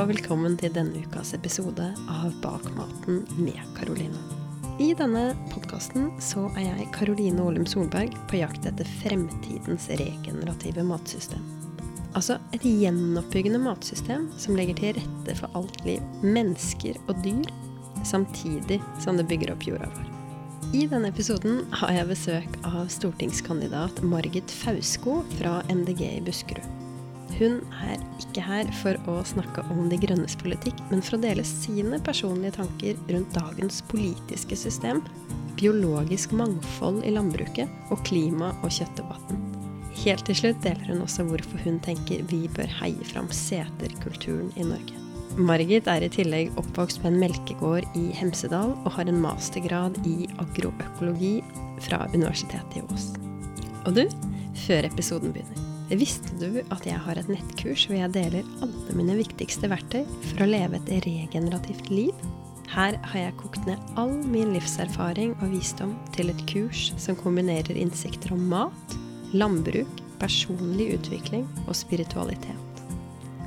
og velkommen til denne ukas episode av Bakmaten med Karoline. I denne podkasten så er jeg Karoline Ålum Solberg på jakt etter fremtidens regenerative matsystem. Altså et gjenoppbyggende matsystem som legger til rette for alt liv, mennesker og dyr, samtidig som det bygger opp jorda vår. I denne episoden har jeg besøk av stortingskandidat Margit Fausko fra MDG i Buskerud. Hun er ikke her for å snakke om De grønnes politikk, men for å dele sine personlige tanker rundt dagens politiske system, biologisk mangfold i landbruket og klima- og kjøttdebatten. Helt til slutt deler hun også hvorfor hun tenker vi bør heie fram seterkulturen i Norge. Margit er i tillegg oppvokst på en melkegård i Hemsedal og har en mastergrad i agroøkologi fra Universitetet i Ås. Og du, før episoden begynner. Visste du at jeg har et nettkurs hvor jeg deler alle mine viktigste verktøy for å leve et regenerativt liv? Her har jeg kokt ned all min livserfaring og visdom til et kurs som kombinerer innsikter om mat, landbruk, personlig utvikling og spiritualitet.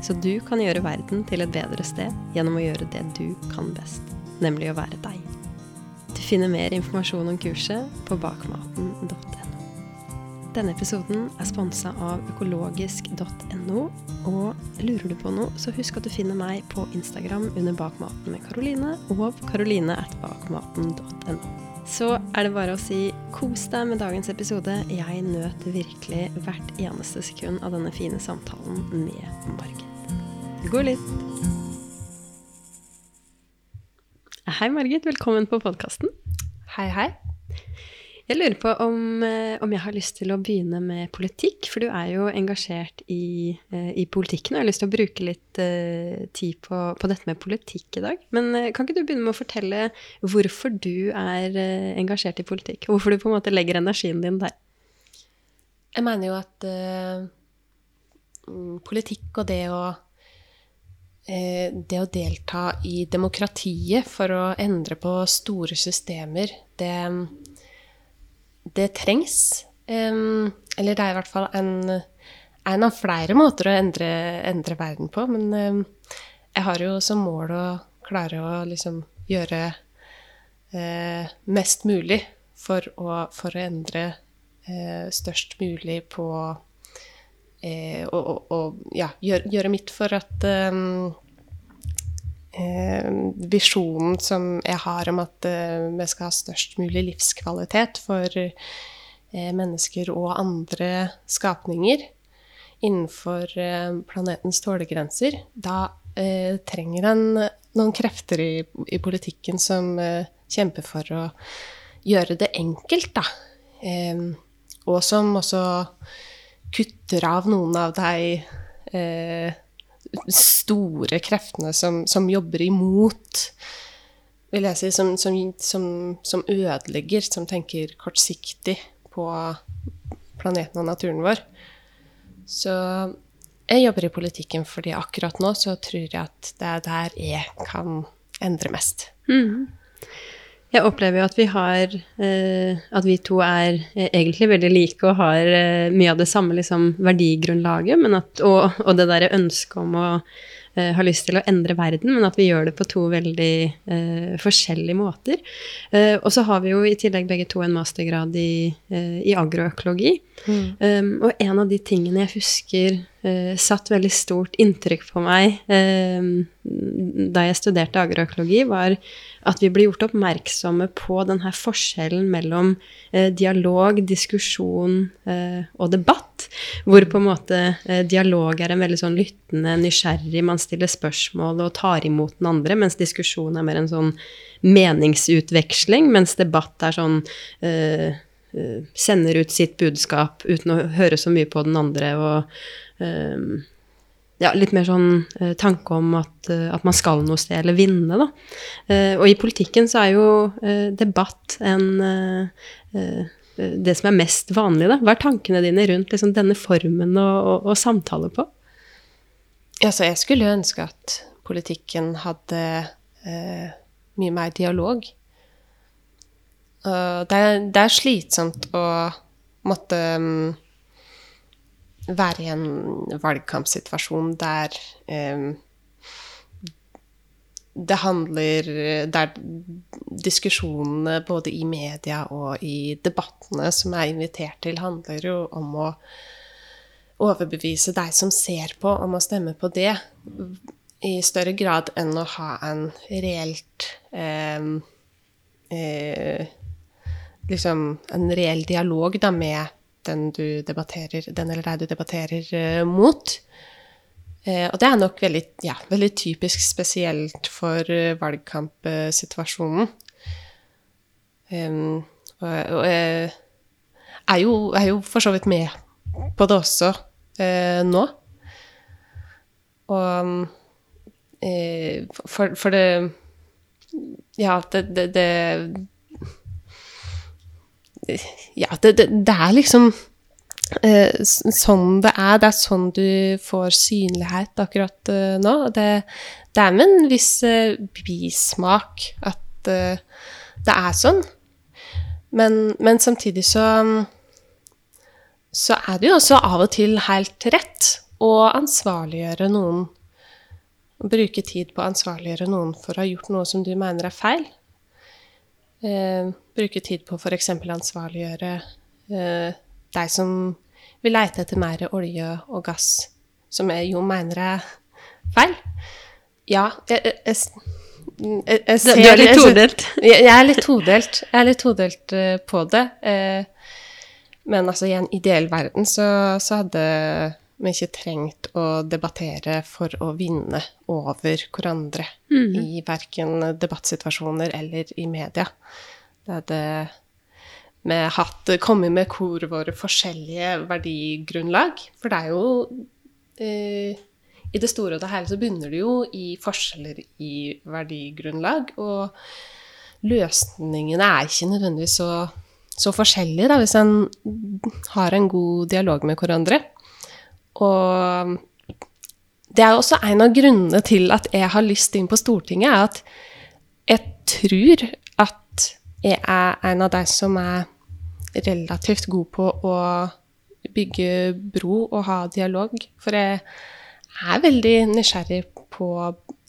Så du kan gjøre verden til et bedre sted gjennom å gjøre det du kan best, nemlig å være deg. Du finner mer informasjon om kurset på bakmaten.no. Denne episoden er sponsa av økologisk.no. Og lurer du på noe, så husk at du finner meg på Instagram under Bakmaten med Karoline og karoline.bakmaten.no. Så er det bare å si kos deg med dagens episode. Jeg nøt virkelig hvert eneste sekund av denne fine samtalen med Margit. God lytt! Hei, Margit. Velkommen på podkasten. Hei, hei. Jeg lurer på om, eh, om, jeg har lyst til å begynne med politikk, for du er jo engasjert i, eh, i politikken. Og jeg har lyst til å bruke litt uh, tid på, på, dette med politikk i dag. Men kan ikke du begynne med å fortelle hvorfor du er engasjert i politikk? Og hvorfor du på en måte legger energien din der? Jeg mener jo at uh, politikk og det å det å delta i demokratiet for å endre på store systemer, det det trengs. Eller det er i hvert fall en, en av flere måter å endre, endre verden på. Men jeg har jo som mål å klare å liksom gjøre uh, mest mulig for å, for å endre uh, størst mulig på uh, og, og, og, ja, gjøre, gjøre mitt for at visjonen som jeg har om at vi skal ha størst mulig livskvalitet for Eh, mennesker og andre skapninger innenfor eh, planetens tålegrenser, da eh, trenger en noen krefter i, i politikken som eh, kjemper for å gjøre det enkelt, da. Eh, og som også kutter av noen av de eh, store kreftene som, som, jobber imot vil jeg si, som, som, som ødelegger, som tenker kortsiktig på planeten og naturen vår. Så jeg jobber i politikken fordi akkurat nå så tror jeg at det er der jeg kan endre mest. Mm. Jeg opplever jo at vi har eh, At vi to er eh, egentlig veldig like og har eh, mye av det samme liksom, verdigrunnlaget, at, og, og, det derre ønsket om å ha har lyst til å endre verden, men at vi gjør det på to veldig uh, forskjellige måter. Uh, og så har vi jo i tillegg begge to en mastergrad i, i agroøkologi. Mm. Um, og en av de tingene jeg husker satt veldig stort inntrykk på meg da jeg studerte agroøkologi, var at vi ble gjort oppmerksomme på denne forskjellen mellom eh, dialog, diskusjon eh, og debatt. Hvor på en måte eh, dialog er en veldig sånn lyttende, nysgjerrig, man stiller spørsmål og tar imot den andre, mens diskusjon er mer en sånn meningsutveksling, mens debatt er sånn eh, eh, Sender ut sitt budskap uten å høre så mye på den andre og eh, ja, litt mer sånn eh, tanke om at, eh, at, man skal noe sted, eller vinne, da. Eh, og i politikken så er jo eh, debatt en eh, eh, Det som er mest vanlig, da. Hva er tankene dine rundt liksom, denne formen å, samtale på? Altså, jeg skulle ønske at politikken hadde mye mer dialog. Det er, det, er, slitsomt å måtte um, være i en valgkampsituasjon der eh, det handler Der diskusjonene både i media og i debattene som jeg er invitert til, handler jo om å overbevise deg som ser på, om å stemme på det, i større grad enn å ha en reelt eh, eh, Liksom en reell dialog da, med den du debatterer, den eller deg du debatterer eh, mot. Eh, og det er nok veldig, ja, veldig typisk spesielt for uh, valgkampsituasjonen. Og, jeg er jo, er jo for så vidt med på det også nå. Og uh, for, for, det Ja, det, det, det Ja, det, det er liksom Eh, sånn det er. Det er sånn du får synlighet akkurat eh, nå. Det, det, er med en viss eh, bismak at uh, det er sånn. Men, men, samtidig så så er det jo også av og til helt rett å ansvarliggjøre noen. Bruke tid på å ansvarliggjøre noen for å ha gjort noe som du mener er feil. Bruke tid på f.eks. ansvarliggjøre ansvarliggjøre deg som vil leite etter mer olje og gass, som jeg jo mener er feil. Ja, jeg, jeg, jeg, jeg ser Du er litt todelt? Jeg, er litt todelt. Jeg er litt todelt uh, på det. Uh, men altså, i en ideell verden så, så hadde vi ikke trengt å debattere for å vinne over hverandre mm -hmm. i verken debattsituasjoner eller i media. Det hadde vi hatt, kommet med hvor våre forskjellige verdigrunnlag. For det er jo eh, I det store og det hele så begynner det jo i forskjeller i verdigrunnlag. Og løsningene er ikke nødvendigvis så, så forskjellige da, hvis en har en god dialog med hverandre. Og det er også en av grunnene til at jeg har lyst inn på Stortinget, er at jeg tror jeg er en av de som er relativt god på å bygge bro og ha dialog. For jeg er veldig nysgjerrig på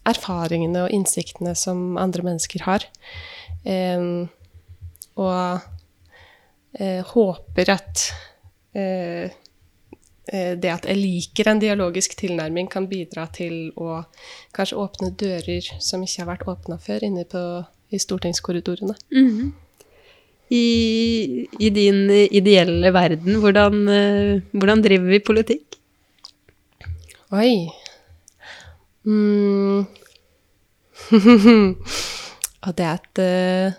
erfaringene og innsiktene som andre mennesker har. Um, og uh, håper at uh, det at jeg liker en dialogisk tilnærming, kan bidra til å kanskje åpne dører som ikke har vært åpna før inne på, i stortingskorridorene. Mm -hmm i, i din ideelle verden, hvordan, eh, hvordan, driver vi politikk? Oi mm. Og det er et uh,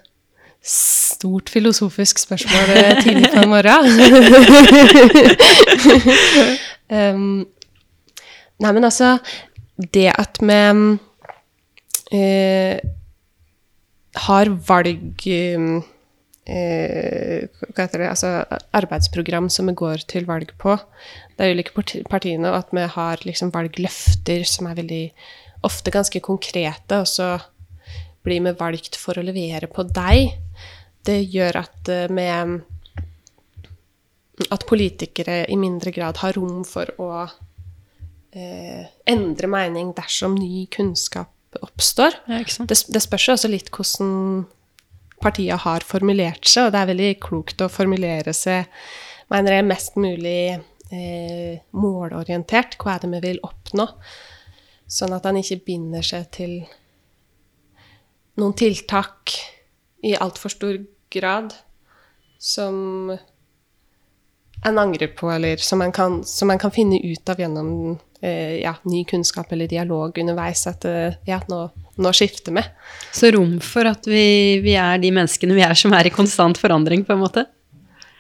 stort filosofisk spørsmål eh, tidlig på morgenen. um, nei, men altså Det at vi uh, har valg um, eh, hva heter det, altså arbeidsprogram som vi går til valg på. Det er ulike partiene, og at vi har liksom valgløfter som er veldig ofte ganske konkrete, og så blir vi valgt for å levere på deg. Det gjør at eh, vi At politikere i mindre grad har rom for å eh, endre mening dersom ny kunnskap oppstår. Ja, det, det spørs jo også litt hvordan partiet har formulert seg, og det er veldig klokt å formulere seg mener jeg, mest mulig eh, målorientert. Hva er det vi vil oppnå? Sånn at han ikke binder seg til noen tiltak i altfor stor grad som en angrer på, eller som man kan, som en kan finne ut av gjennom eh, ja, ny kunnskap eller dialog underveis. At eh, ja, nå nå skifter vi. Så rom for at vi, vi, er de menneskene vi er som er i konstant forandring, på en måte?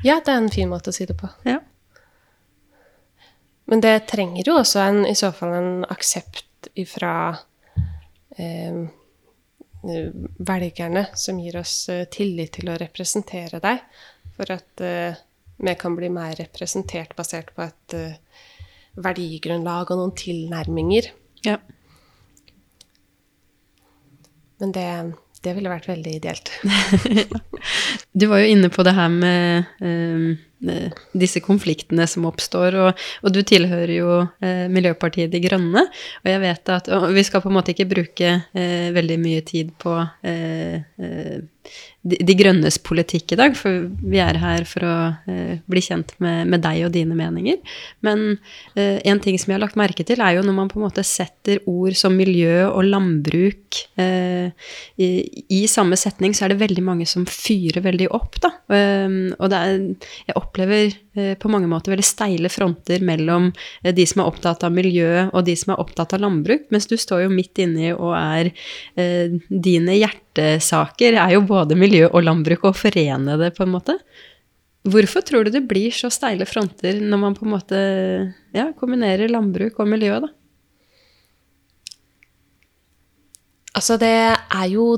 Ja, det er en fin måte å si det på. Ja. Men det trenger jo også en, i så fall en aksept ifra eh, velgerne, som gir oss eh, tillit til å representere deg, for at eh, vi kan bli mer representert basert på et uh, verdigrunnlag og noen tilnærminger. Ja. Men det, det ville vært veldig ideelt. du var jo inne på det her med um, disse konfliktene som oppstår. Og, og du tilhører jo eh, Miljøpartiet De Grønne, og jeg vet at Vi skal på en måte ikke bruke eh, veldig mye tid på eh, eh, de, de, grønnes politikk i dag, for vi er her for å eh, bli kjent med, med, deg og dine meninger. Men eh, en ting som jeg har lagt merke til, er jo når man på en måte setter ord som miljø og landbruk eh, i, i, samme setning, så er det veldig mange som fyrer veldig opp, da. Og det er, jeg opplever eh, på mange måter veldig steile fronter mellom eh, de som er opptatt av miljø, og de som er opptatt av landbruk, mens du står jo midt inni og er eh, dine hjertesaker er jo både miljø og landbruk, og forene det, på en måte. Hvorfor tror du det blir så steile fronter når man på en måte ja, kombinerer landbruk og miljø, da? Altså, det er jo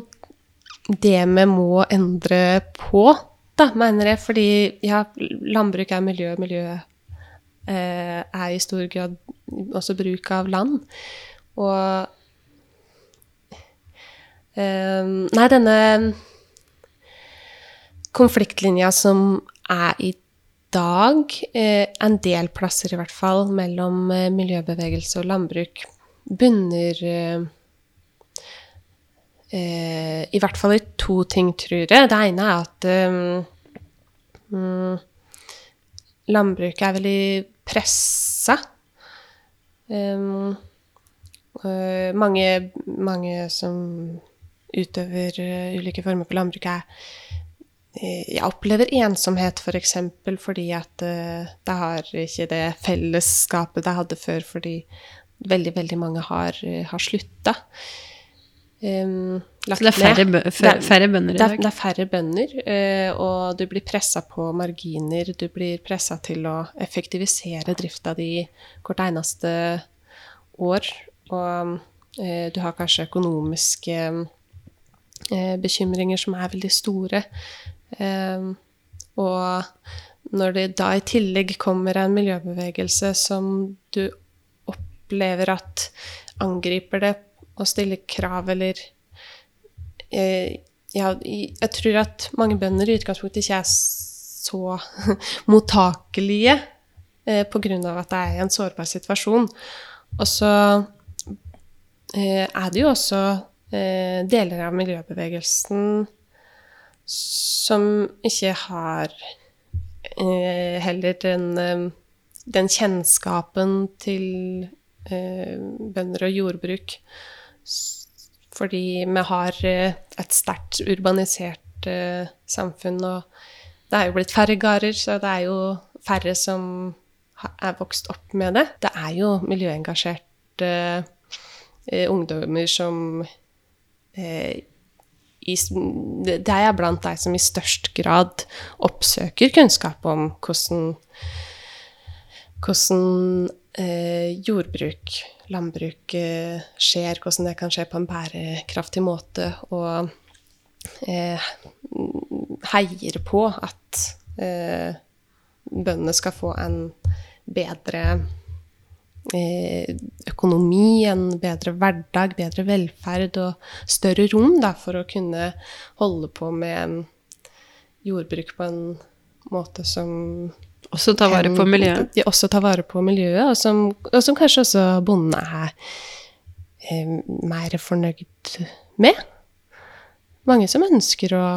det vi må endre på, da, mener jeg. Fordi ja, landbruk er miljø, miljø eh, er i stor grad også bruk av land. Og eh, nei, denne konfliktlinja som er i dag, eh, en del plasser i hvert fall, mellom uh, miljøbevegelse og landbruk, bunner eh, i hvert fall i to ting, tror jeg. Det ene er at um, landbruket er veldig pressa. Um, mange, mange som utøver uh, ulike former for landbruk, er uh, Jeg opplever ensomhet, f.eks., for eksempel, fordi at uh, det har ikke det fellesskapet det hadde før, fordi veldig, veldig mange har, har slutta. Um, Så det er færre, færre, færre, bønder i dag? Det er, det er færre bønder, og du blir pressa på marginer. Du blir pressa til å effektivisere drifta di hvert eneste år. Og du har kanskje økonomiske Eh, bekymringer som er veldig store. Eh, og når det da i tillegg kommer en miljøbevegelse som du opplever at angriper det og stille krav eller eh, ja, jeg tror at mange bønder i utgangspunktet ikke er så mottakelige eh, pga. at det er en sårbar situasjon. Og så eh, er det jo også eh, deler av miljøbevegelsen som ikke har eh, heller den, eh, den, kjennskapen til eh, bønder og jordbruk. Fordi vi har eh, et sterkt urbanisert eh, samfunn, og det er jo blitt færre gårder, så det er jo færre som er vokst opp med det. Det er jo miljøengasjerte ungdommer som Eh, i, det er jeg blant de som i størst grad oppsøker kunnskap om hvordan, hvordan eh, jordbruk, landbruk, eh, skjer, hvordan det kan skje på en bærekraftig måte, og eh, heier på at eh, bøndene skal få en bedre Eh, økonomi, en bedre hverdag, bedre velferd og større rom da, for å kunne holde på med jordbruk på en måte som Også ta vare på miljøet? De også tar vare på miljøet, og som, og som kanskje også bonden er eh, mer fornøyd med. Mange som ønsker å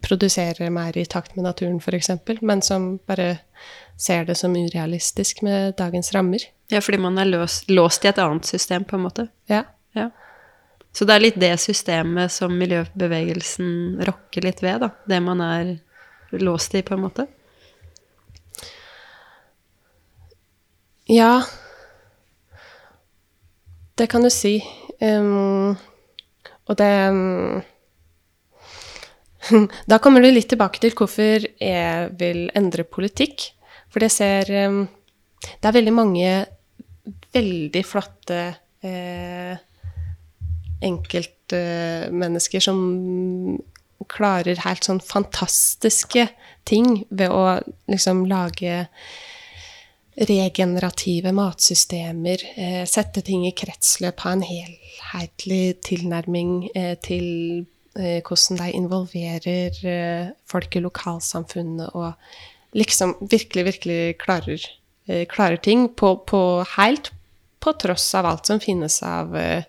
produsere mer i takt med naturen, f.eks., men som bare ser det som urealistisk med dagens rammer. Ja, fordi man er løs, låst i et annet system, på en måte. Ja. ja. Så det er litt det systemet som miljøbevegelsen rokker litt ved, da. Det man er låst i, på en måte. Ja. Det kan du si. Um, og det um, Da kommer du litt tilbake til hvorfor jeg vil endre politikk. For det ser um, Det er veldig mange veldig flotte eh, enkeltmennesker som klarer helt sånn fantastiske ting ved å liksom lage regenerative matsystemer, eh, sette ting i kretsløp, ha en helhetlig tilnærming eh, til eh, hvordan de involverer folk i lokalsamfunnet og liksom virkelig, virkelig klarer, klarer ting på, på, helt på tross av alt som finnes av eh,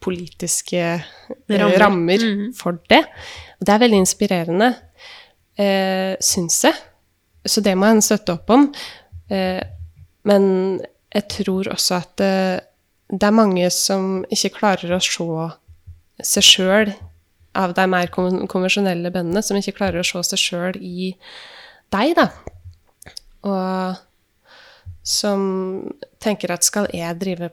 politiske rammer, rammer mm -hmm. for det. Og det er veldig inspirerende, eh, syns jeg. Så det må en støtte opp om. Eh, men jeg tror også at det, det er mange som ikke klarer å se seg sjøl av de mer konvensjonelle bøndene, som ikke klarer å se seg sjøl i deg, da. Og som tenker at skal jeg drive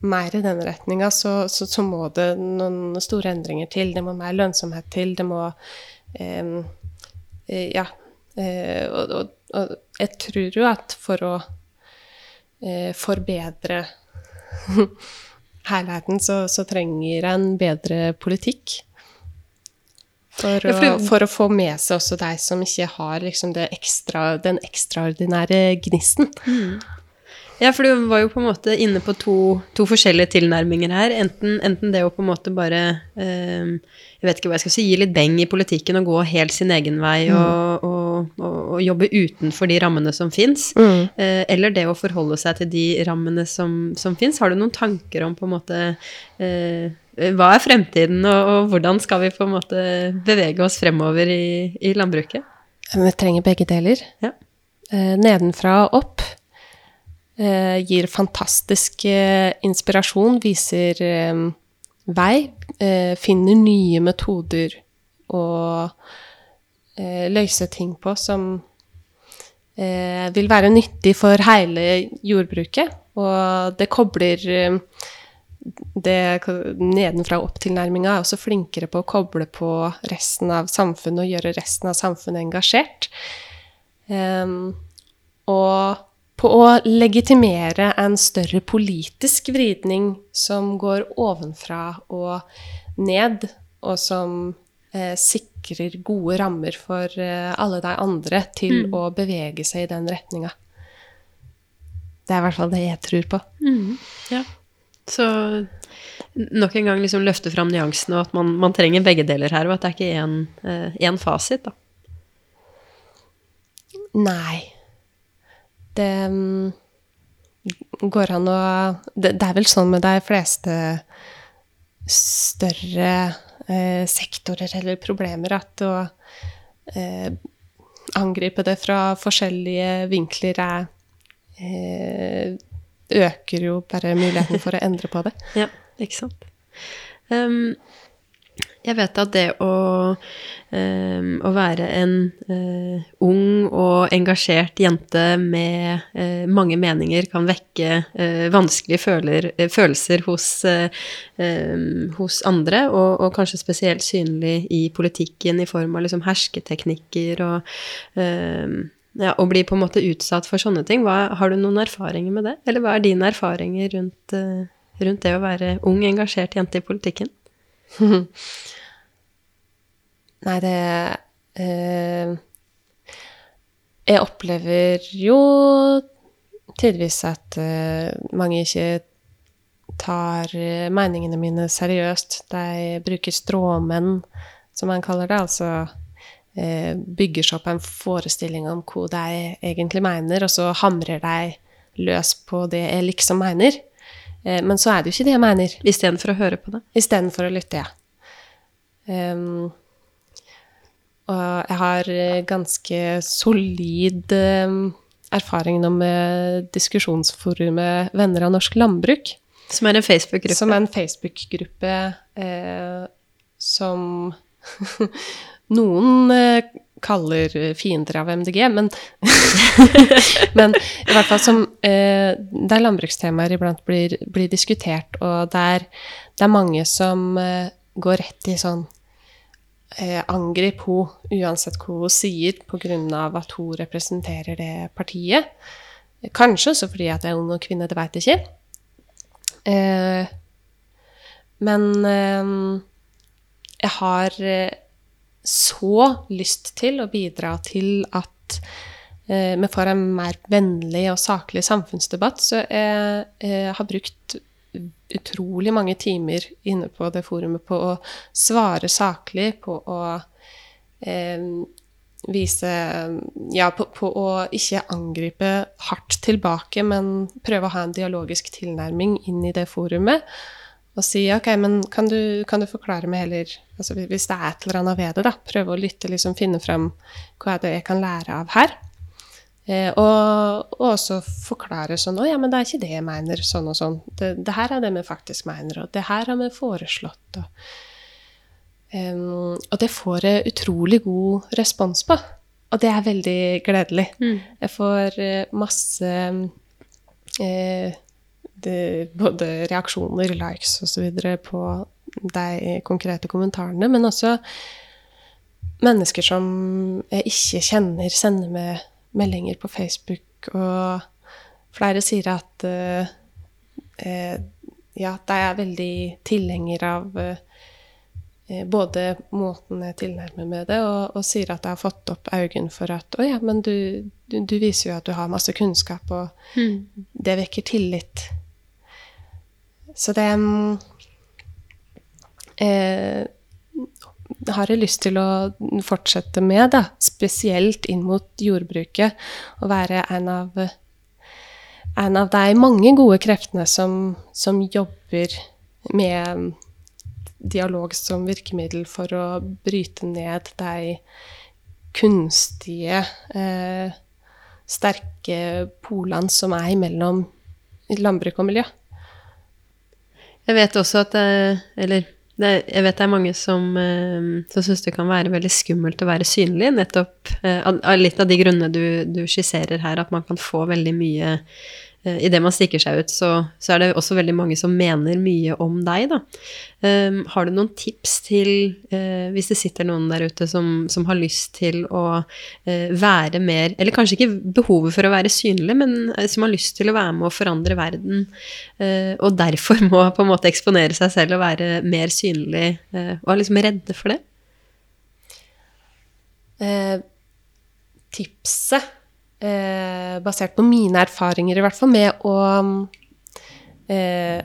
mer i den retninga, så, så, så, må det noen store endringer til. Det må mer lønnsomhet til. Det må eh, Ja. Eh, og, og, og, jeg tror jo at for å eh, forbedre helheten, så, så trenger en bedre politikk. For, å, for, å, få med seg også deg som ikke har liksom ekstra, den ekstraordinære gnisten. Mm. Ja, for du var jo på en måte inne på to, to forskjellige tilnærminger her. Enten, enten, det å på en måte bare eh, Jeg vet ikke hva jeg skal si, gi litt beng i politikken og gå helt sin egen vei mm. og, og, og, og, jobbe utenfor de rammene som fins. Mm. Eh, eller det å forholde seg til de rammene som, som fins. Har du noen tanker om på en måte eh, hva er fremtiden, og, og, hvordan skal vi på en måte bevege oss fremover i, i landbruket? Vi trenger begge deler. Ja. Eh, nedenfra og opp. Eh, gir fantastisk eh, inspirasjon, viser eh, vei, finner nye metoder å eh, løse ting på som vil være nyttig for hele jordbruket. Og det kobler det nedenfra og opp-tilnærminga er også flinkere på å koble på resten av samfunnet og gjøre resten av samfunnet engasjert. Um, og på å legitimere en større politisk vridning som går ovenfra og ned, og som eh, sikrer gode rammer for eh, alle de andre til mm. å bevege seg i den retninga. Det er i hvert fall det jeg tror på. Mm. Ja. Så nok en gang liksom løfte fram nyansene, og at man, man, trenger begge deler her, og at det er ikke én eh, fasit, da. Nei. Det um, går an å det, det, er vel sånn med de fleste større eh, sektorer eller problemer at å eh, angripe det fra forskjellige vinkler er eh, øker jo bare muligheten for å endre på det. ja, ikke sant. Um, jeg vet at det å, um, å være en uh, ung og engasjert jente med uh, mange meninger kan vekke uh, vanskelige føler, følelser hos, um, hos andre, og, og, kanskje spesielt synlig i politikken i form av liksom hersketeknikker og ja, Å bli på en måte utsatt for sånne ting. Hva, har du noen erfaringer med det? Eller hva er dine erfaringer rundt, rundt det å være ung, engasjert jente i politikken? Nei, det eh, Jeg opplever jo tidvis at eh, mange ikke tar meningene mine seriøst. De bruker stråmenn, som man kaller det. altså Eh, bygger seg opp en forestilling om hva de egentlig mener, og så hamrer de løs på det jeg liksom mener. Eh, men så er det jo ikke det jeg mener. Istedenfor å høre på det? Istedenfor å lytte, ja. Um, og jeg har eh, ganske solid um, erfaring nå med diskusjonsforumet Venner av norsk landbruk. Som er en Facebook-gruppe? Som er en Facebook-gruppe eh, som Noen eh, kaller fiender av MDG, men, men i hvert fall som eh, Der landbrukstemaer iblant blir, blir, diskutert, og der det er mange som eh, går rett i sånn eh, Angrip henne uansett hva hun sier, pga. at hun representerer det partiet. Kanskje også fordi at jeg er ung og kvinne, det veit jeg ikke. Eh, men eh, jeg har så lyst til å bidra til at eh, vi får en mer vennlig og saklig samfunnsdebatt. Så jeg, jeg, har brukt utrolig mange timer inne på det forumet på å svare saklig, på å eh, vise Ja, på, på, å ikke angripe hardt tilbake, men prøve å ha en dialogisk tilnærming inn i det forumet. Og si ok, men kan du, kan du forklare meg heller altså Hvis det er et eller annet ved det, da, prøve å lytte, liksom finne frem hva er det jeg kan lære av her. Eh, og, og, også forklare sånn Å ja, men det er ikke det jeg mener, sånn og sånn. Det, det her er det vi faktisk mener, og det her har vi foreslått. Og, um, og det får jeg utrolig god respons på. Og det er veldig gledelig. Mm. Jeg får uh, masse uh, det, både reaksjoner, likes osv. på de konkrete kommentarene, men også mennesker som jeg ikke kjenner, sender meg meldinger på Facebook, og flere sier at uh, ja, de er veldig tilhenger av uh, både måten jeg tilnærmer med det, og, og, sier at jeg har fått opp øynene for at Å ja, men du, du, du, viser jo at du har masse kunnskap, og mm. det vekker tillit. Så det eh, har jeg lyst til å fortsette med, da. Spesielt inn mot jordbruket. Å være en av, en av de mange gode kreftene som, som jobber med dialog som virkemiddel for å bryte ned de kunstige, eh, sterke polene som er mellom landbruk og miljø. Jeg vet også at Eller det, jeg vet det er mange som, eh, som syns det kan være veldig skummelt å være synlig, nettopp eh, av litt av de grunnene du, du skisserer her, at man kan få veldig mye Idet man stikker seg ut, så, så, er det også veldig mange som mener mye om deg, da. Um, har du noen tips til, uh, hvis det sitter noen der ute som, som har lyst til å uh, være mer Eller kanskje ikke behovet for å være synlig, men uh, som har lyst til å være med og forandre verden, og derfor må på en måte eksponere seg selv og være mer synlig, og er liksom redde for det? tipset eh, basert på mine erfaringer i hvert fall, med å eh,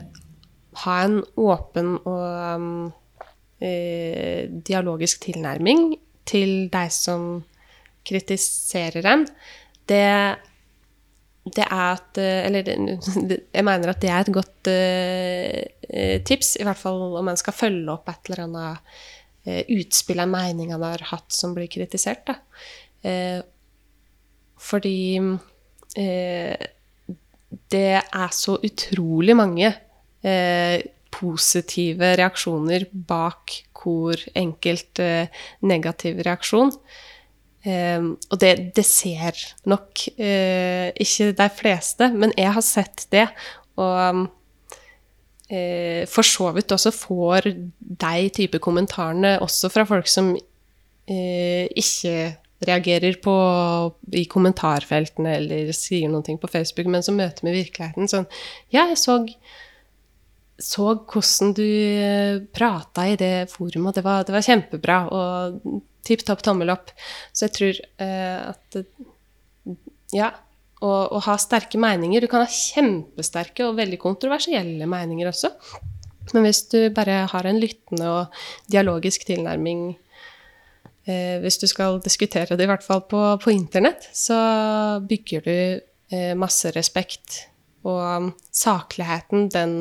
ha en åpen og eh, dialogisk tilnærming til deg som kritiserer en, det, det er at eh, Eller jeg mener at det er et godt eh, tips, i hvert fall om en skal følge opp et eller annet uh, utspill, av mening han har hatt som blir kritisert. Da. Fordi eh, det er så utrolig mange eh, positive reaksjoner bak hvor enkelt eh, negativ reaksjon. Eh, og det, det, ser nok eh, ikke de fleste, men jeg har sett det. Og eh, for så vidt også får de type kommentarene også fra folk som ikke reagerer på i kommentarfeltene eller sier noe på Facebook, men som møter med virkeligheten sånn Ja, jeg så, så hvordan du eh, prata i det forumet, det var, det var kjempebra. Og tipp topp tommel opp. Så jeg tror eh, at Ja. Å ha sterke meninger. Du kan ha kjempesterke og veldig kontroversielle meninger også. Men hvis du bare har en lyttende og dialogisk tilnærming eh, hvis du skal diskutere det, i hvert fall på, på internett, så bygger du eh, masse respekt. Og um, sakligheten, den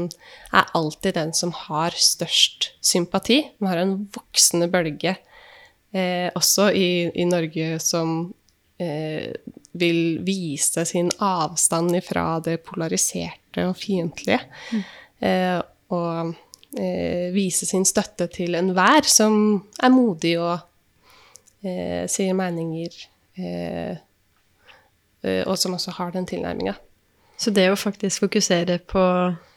er alltid den som har størst sympati. Vi har en voksende bølge eh, også i, i, Norge som eh, vil vise sin avstand ifra det polariserte og fiendtlige. Mm. Eh, og eh, vise sin støtte til enhver som er modig og eh, sier meninger, eh, eh, og som også har den tilnærminga. Så det å faktisk fokusere på,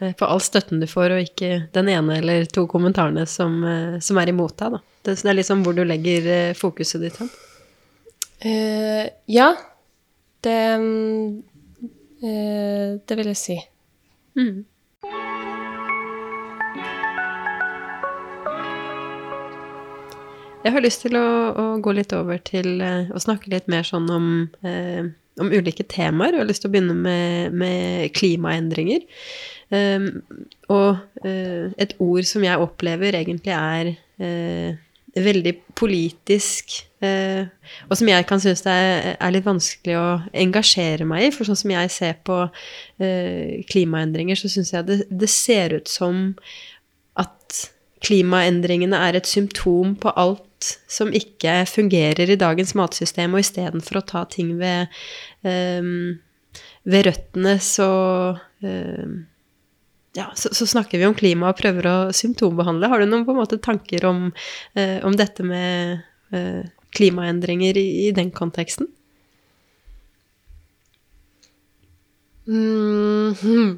eh, på, all støtten du får, og ikke den ene eller to kommentarene som, eh, som er imot deg, da. Det, det er liksom hvor du legger fokuset ditt hen? Uh, ja. Det uh, Det vil jeg si. Mm. Jeg har lyst til å, å gå litt over til uh, å snakke litt mer sånn om, eh, om ulike temaer. Jeg har lyst til å begynne med, med klimaendringer. Eh, og eh, et ord som jeg opplever egentlig er veldig politisk, eh, og som jeg kan synes det er, er, litt vanskelig å engasjere meg i. For sånn som jeg ser på eh, klimaendringer, så syns jeg det, det, ser ut som at klimaendringene er et symptom på alt som ikke fungerer i dagens matsystem, og istedenfor å ta ting ved, um, ved røttene, så um, ja, så, så, snakker vi om klima og prøver å symptombehandle. Har du noen måte tanker om, eh, om dette med eh, klimaendringer i, i, den konteksten? Mm -hmm.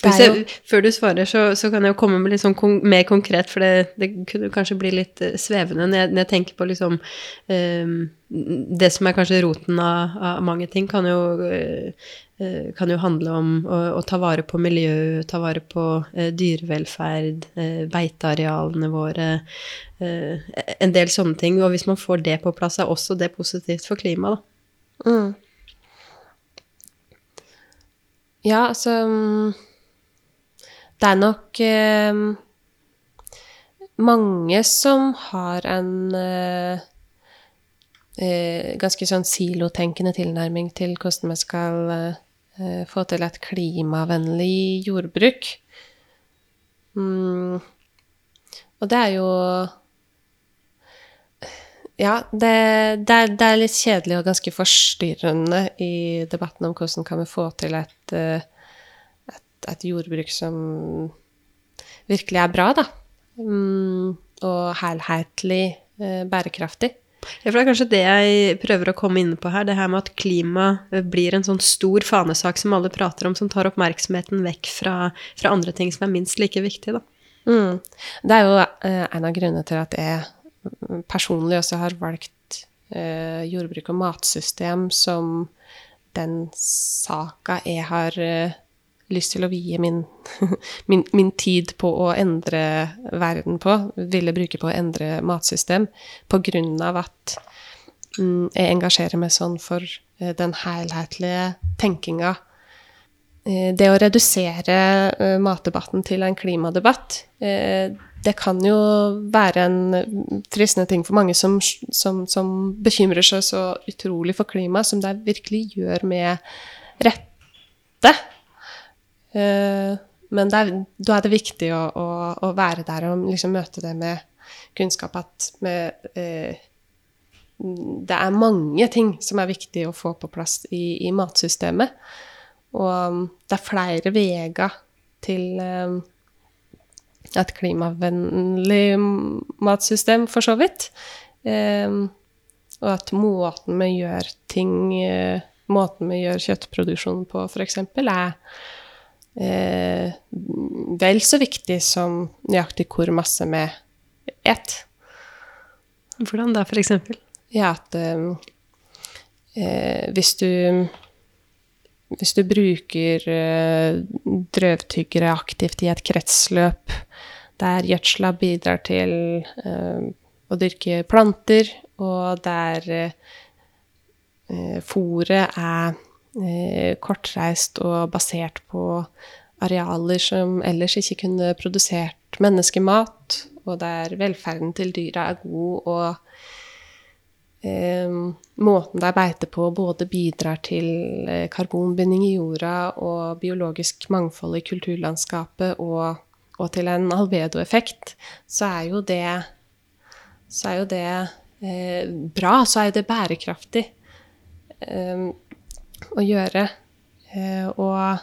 Jo... Før du svarer, så, så, kan jeg jo komme med litt sånn kon mer konkret, for det, det, kunne kanskje bli litt uh, svevende når jeg, når jeg, tenker på liksom um, Det som er kanskje roten av, av mange ting, kan jo uh, Eh, kan jo handle om å, å, ta vare på miljø, ta vare på uh, dyrevelferd, uh, beitearealene våre, eh, en del sånne ting. Og hvis man får det på plass, er også det positivt for klimaet, da. Mm. Ja, altså Det er nok eh, mange som har en eh, ganske sånn silotenkende tilnærming til hvordan vi skal Eh, få til et klimavennlig jordbruk. Mm. Og det er jo Ja, det, det, er, det, er, litt kjedelig og ganske forstyrrende i debatten om hvordan kan vi få til et, eh, et, jordbruk som virkelig er bra, da. Mm, og helhetlig eh, bærekraftig. Ja, for det er kanskje det jeg prøver å komme inn på her. Det her med at klima eh, blir en sånn stor fanesak som alle prater om, som tar oppmerksomheten vekk fra, fra andre ting som er minst like viktige, da. Mm. Det er jo eh, en av grunnene til at jeg mm, personlig også har valgt eh, jordbruk og matsystem som den saka jeg har eh, lyst til å vie min, min, min, tid på å endre verden på, ville bruke på å endre matsystem, på grunn av at mm, jeg engasjerer meg sånn for eh, den helhetlige tenkinga. Eh, det å redusere eh, matdebatten til en klimadebatt, det kan jo være en fristende ting for mange som, som, som bekymrer seg så utrolig for klima, som det virkelig gjør med rette. Eh, men er, da er det viktig å, å, å, være der og liksom møte det med kunnskap at med, eh, det er mange ting som er viktig å få på plass i, i matsystemet. Og det er flere veier til eh, et klimavennlig matsystem, for så vidt. Eh, og at måten vi gjør ting uh, Måten vi gjør kjøttproduksjon på, f.eks., er eh, vel så viktig som nøyaktig hvor masse vi et. Hvordan da, eksempel? Ja, at eh, eh, hvis du hvis du bruker eh, drøvtyggere aktivt i et kretsløp der gjødsla bidrar til eh, å dyrke planter, og der eh, fôret er eh, kortreist og basert på arealer som ellers ikke kunne produsert menneskemat, og der velferden til dyra er god, og eh, måten de beiter på, både bidrar til eh, karbonbinding i jorda og biologisk mangfold i kulturlandskapet og, og til en albedoeffekt, så er jo det, så er jo det eh, bra. Så er jo det bærekraftig. Um, å gjøre. Eh, og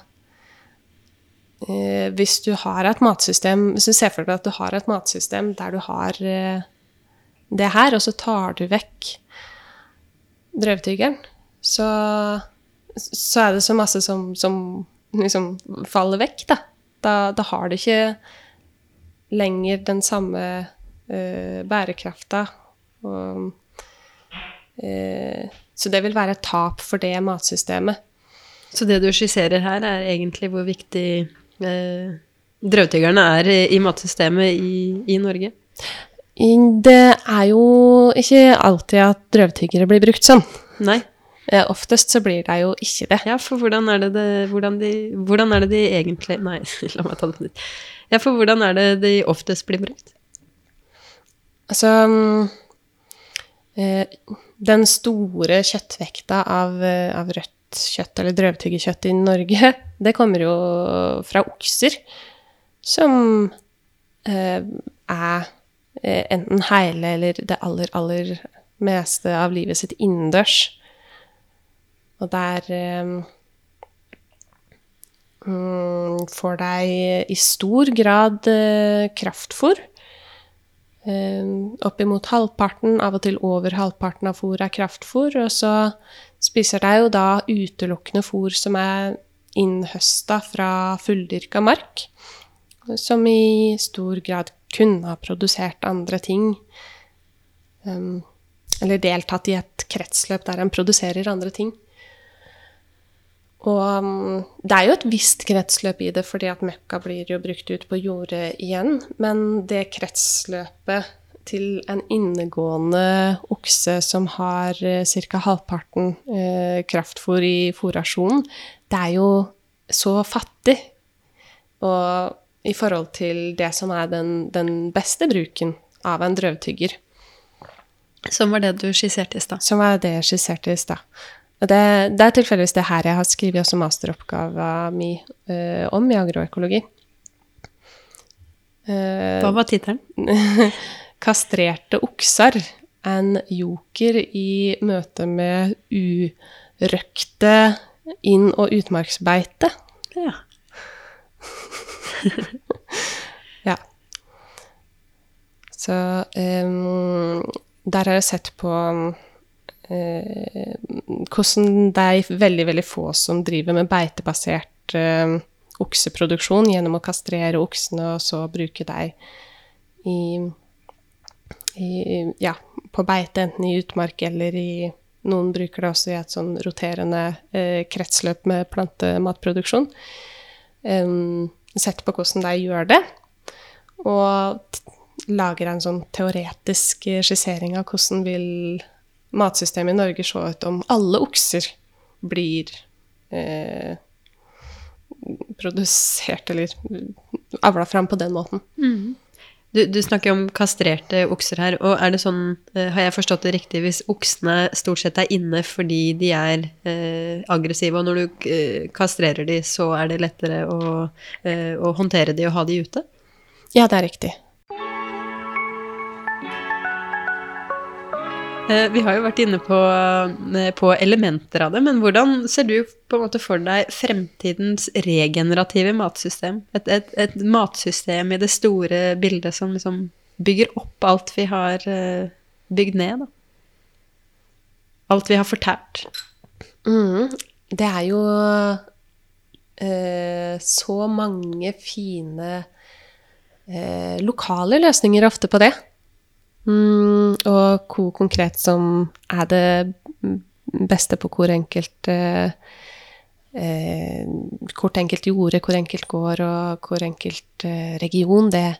eh, hvis du har et matsystem Hvis du ser for deg at du har et matsystem der du har eh, det her, og så tar du vekk drøvtyggeren, så, så er det så masse som, som liksom faller vekk, da. da. Da, har du ikke lenger den samme uh, bærekrafta. Og uh, så det vil være et tap for det matsystemet. Så det du skisserer her, er egentlig hvor viktig eh, drøvtyggerne er i matsystemet i, i, Norge? Det er jo ikke alltid at drøvtyggere blir brukt sånn. Nei. Eh, oftest så blir det jo ikke det. Ja, for hvordan er det, det hvordan, de, hvordan er det de egentlig Nei, la meg ta det på nytt. Ja, for hvordan er det de oftest blir brukt? Altså mm, eh, Den store kjøttvekta av, eh, av rødt kjøtt, eller drøvtyggekjøtt i Norge, det kommer jo fra okser, som eh, er eh, enten hele eller det aller, aller meste av livet sitt innendørs. Og der eh, mm, får deg i stor grad eh, kraftfôr. Eh, oppimot halvparten, av og til over halvparten av fôr er kraftfôr. Og så spiser de jo da utelukkende fôr som er innhøsta fra fulldyrka mark. Som i stor grad kunne ha produsert andre ting. Um, eller deltatt i et kretsløp der en produserer andre ting. Og um, det er jo et visst kretsløp i det, fordi at møkka blir jo brukt ut på jordet igjen. Men det kretsløpet til en innegående okse som har uh, ca. halvparten uh, kraftfôr i fôrrasjonen, det er jo så fattig. Og i forhold til det som er den, den beste bruken av en drøvtygger. Som var det du skisserte i stad? Som var det jeg skisserte i stad. Det, det, er tilfeldigvis det her jeg har skrevet også masteroppgaven min uh, om i agroøkologi. Uh, Hva var tittelen? 'Kastrerte okser'. En joker i møte med urøkte inn- og utmarksbeite. Ja. ja. Så um, der har jeg sett på uh, hvordan det er veldig, veldig få som driver med beitebasert eh, okseproduksjon gjennom å kastrere oksene og så bruke deg i, i, ja, på beite, enten i utmark eller i Noen bruker det også i et sånn roterende eh, kretsløp med plantematproduksjon. Eh, sett på hvordan de gjør det, og lager en sånn teoretisk skissering av hvordan vil matsystemet i Norge så ut om alle okser blir eh, produsert eller avla fram på den måten. Mm. Du, du, snakker om kastrerte okser her, og er det sånn, eh, har jeg forstått det riktig, hvis oksene stort sett er inne fordi de er eh, aggressive, og når du eh, kastrerer de, så er det lettere å, eh, å håndtere de og ha de ute? Ja, det er riktig. Vi har jo vært inne på, eh, på, elementer av det, men hvordan ser du på en måte for deg fremtidens regenerative matsystem? Et, et, et matsystem i det store bildet som liksom bygger opp alt vi har eh, bygd ned, da. Alt vi har fortært. Mm, det er jo eh, så mange fine eh, lokale løsninger ofte på det. Mm, og hvor konkret som er det beste på hvor enkelt eh, Hvor enkelt jorde, hvor enkelt går, og hvor enkelt eh, region, det,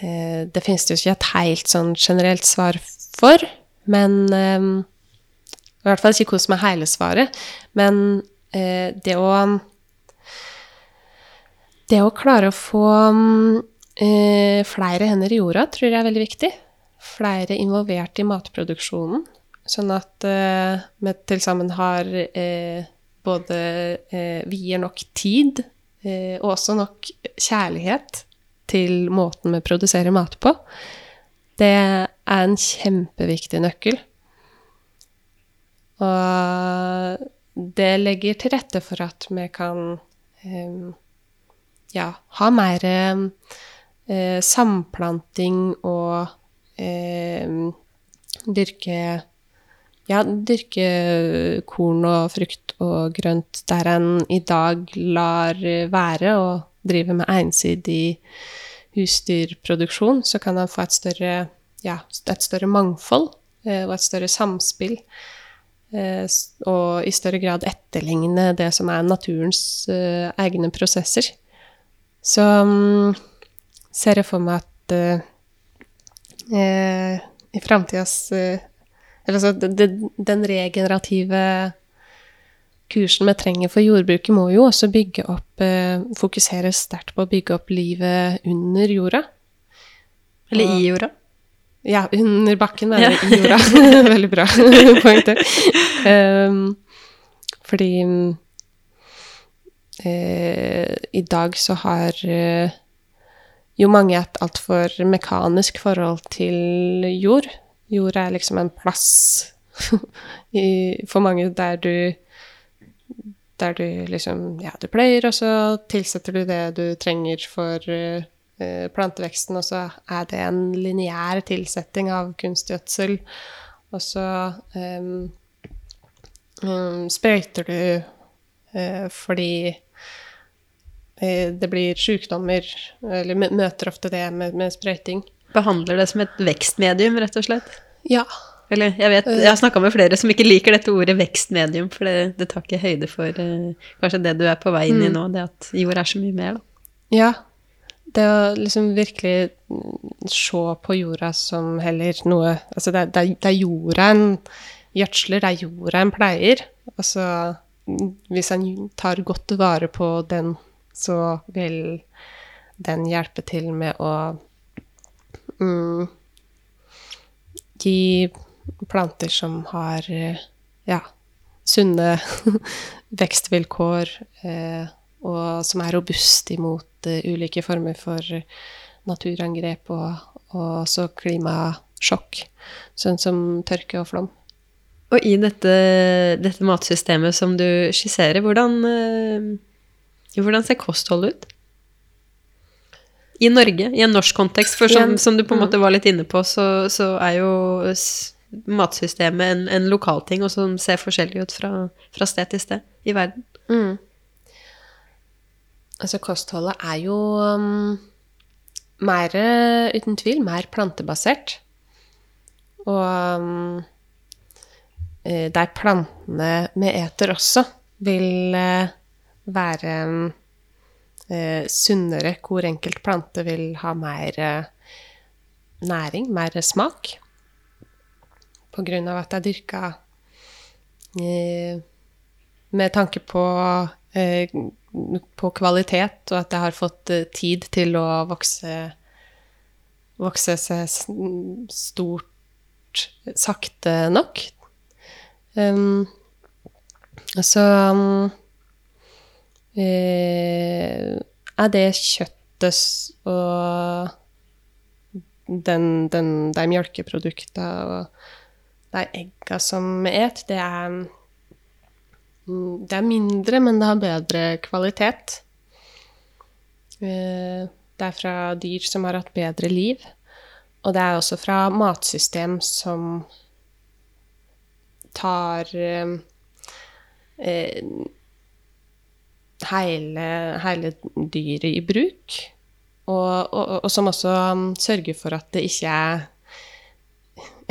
eh, det finnes det jo ikke et helt sånn generelt svar for. Men eh, I hvert fall ikke hva som er hele svaret. Men eh, det å Det å klare å få Eh, flere hender i jorda tror jeg er veldig viktig. Flere involvert i matproduksjonen. Sånn at eh, vi til sammen har eh, både eh, vier nok tid eh, og også nok kjærlighet til måten vi produserer mat på. Det er en kjempeviktig nøkkel. Og det legger til rette for at vi kan eh, ja, ha mer eh, samplanting og eh, dyrke ja, dyrke korn og frukt og grønt der en i dag lar være å drive med ensidig husdyrproduksjon, så kan en få et større, ja, et større mangfold eh, og et større samspill. Eh, og i større grad etterligne det som er naturens eh, egne prosesser. Så um, ser jeg for meg at uh, uh, i framtidas uh, Eller altså den, regenerative kursen vi trenger for jordbruket, må jo også bygge opp Fokusere sterkt på å bygge opp livet under jorda. Eller i jorda. Ja, under bakken, mener jeg. i jorda. Veldig bra poengter. Um, fordi eh, i dag så har eh, jo mange et altfor mekanisk forhold til jord. Jord er liksom en plass i, for mange der du der du liksom Ja, du pleier, og så tilsetter du det du trenger for uh, planteveksten, og så er det en lineær tilsetting av kunstgjødsel. Og så um, um, sprøyter du uh, fordi det blir sykdommer, eller møter ofte det med, med sprøyting. Behandler det som et vekstmedium, rett og slett? Ja. Eller jeg vet, jeg har snakka med flere som ikke liker dette ordet vekstmedium, for det, det tar ikke høyde for uh, kanskje det du er på vei inn i mm. nå, det at jord er så mye mer, da. Ja. Det å liksom virkelig se på jorda som heller noe Altså, det, det, det er jorda en gjødsler, det er jorda en pleier. Altså, hvis en tar godt vare på den, så vil den hjelpe til med å mm, gi planter som har eh, ja, sunne vekstvilkår, eh, og som er robuste imot uh, ulike former for naturangrep og, og også klimasjokk, sånn som tørke og flom. Og i dette, dette matsystemet som du skisserer, hvordan, hvordan ser kostholdet ut? I Norge, i en norsk kontekst. For som, som du på en måte var litt inne på, så, så er jo matsystemet en, en lokalting, og som ser forskjellig ut fra, fra, sted til sted i verden. Mm. Altså, kostholdet er jo um, mer, uten tvil, mer plantebasert. Og um, eh, der plantene vi eter også, vil uh, være uh, sunnere, hvor enkelt plante vil ha mer eh, næring, mer smak på grunn av at jeg dyrka eh, med tanke på, eh, på kvalitet, og at jeg har fått eh, tid til å vokse, vokse seg stort sakte nok. Um, så um, eh, er det kjøttet og den, den, de melkeproduktene og de eggene som vi et, det er mm, Det er mindre, men det har bedre kvalitet. Eh, det er fra dyr som har hatt bedre liv. Og det er også fra matsystem som tar eh, eh, hele, hele dyret i bruk. Og, og, og, som også um, sørger for at det ikke er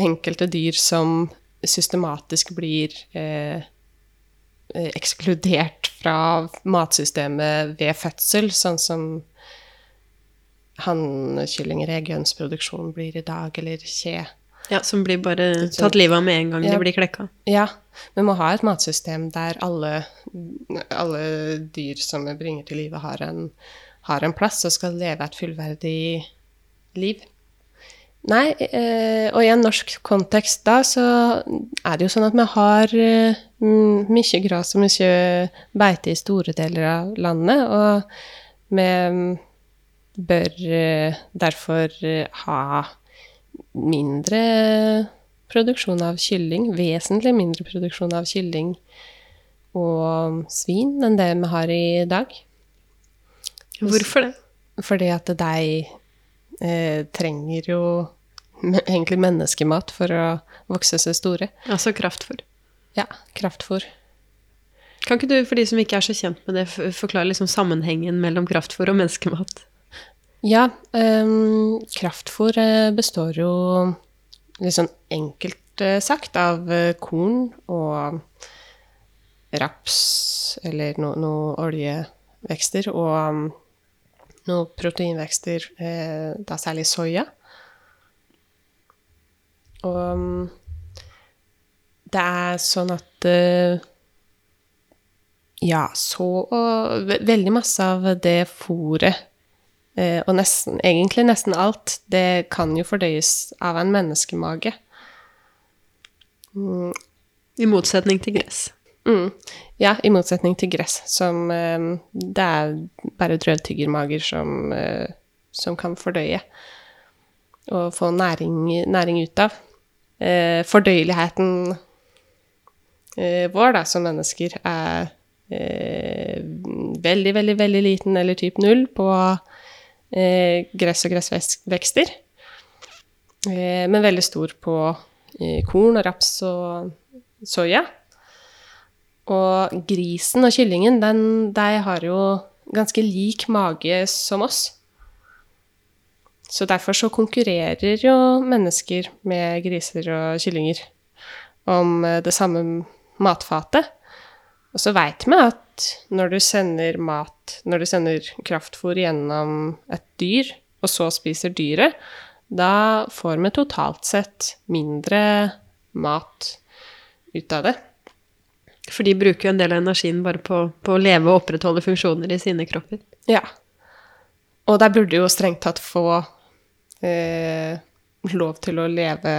enkelte dyr som systematisk blir eh, eh, ekskludert fra matsystemet ved fødsel, sånn som hannkyllinger i eggønsproduksjon blir i dag, eller kje. Ja, som blir bare tatt livet av med en gang ja, de blir klekka. Ja. Vi må ha et matsystem der alle, alle dyr som vi bringer til livet, har en, har en plass og skal leve et fullverdig liv. Nei, eh, og i en norsk kontekst da, så er det jo sånn at vi har eh, mye gras og mye beite i store deler av landet, og vi bør eh, derfor ha mindre produksjon av kylling, vesentlig mindre produksjon av kylling og svin enn det vi har i dag. Hvorfor det? Fordi at de eh, trenger jo egentlig menneskemat for å vokse seg store. Altså kraftfôr? Ja, kraftfôr. Kan ikke du, for de som ikke er så kjent med det, forklare liksom sammenhengen mellom kraftfôr og menneskemat? Ja, um, kraftfôr eh, består jo litt sånn enkelt eh, sagt av eh, korn og raps eller noe no oljevekster og um, noen proteinvekster, eh, da særlig soya. Og um, det er sånn at eh, Ja, så og Veldig masse av det fôret og nesten, egentlig nesten alt, det kan jo fordøyes av en menneskemage. Mm. I motsetning til gress. Mm. Ja, i motsetning til gress, som eh, det er bare drøvtyggermager som, eh, som kan fordøye og få næring, næring ut av. Eh, fordøyeligheten eh, vår da, som mennesker er eh, veldig, veldig, veldig liten, eller typ null, på eh, gress og gressvekster. men veldig stor på korn og raps og soya. Og grisen og kyllingen, den, de har jo ganske lik mage som oss. Så derfor så konkurrerer jo mennesker med griser og kyllinger om eh, det samme matfatet. Og så veit vi at når du sender mat, når du sender kraftfôr gjennom et dyr, og så spiser dyret, da får vi totalt sett mindre mat ut av det. For de bruker jo en del av energien bare på, på å leve og opprettholde funksjoner i sine kropper. Ja. Og der burde jo strengt tatt få eh, lov til å leve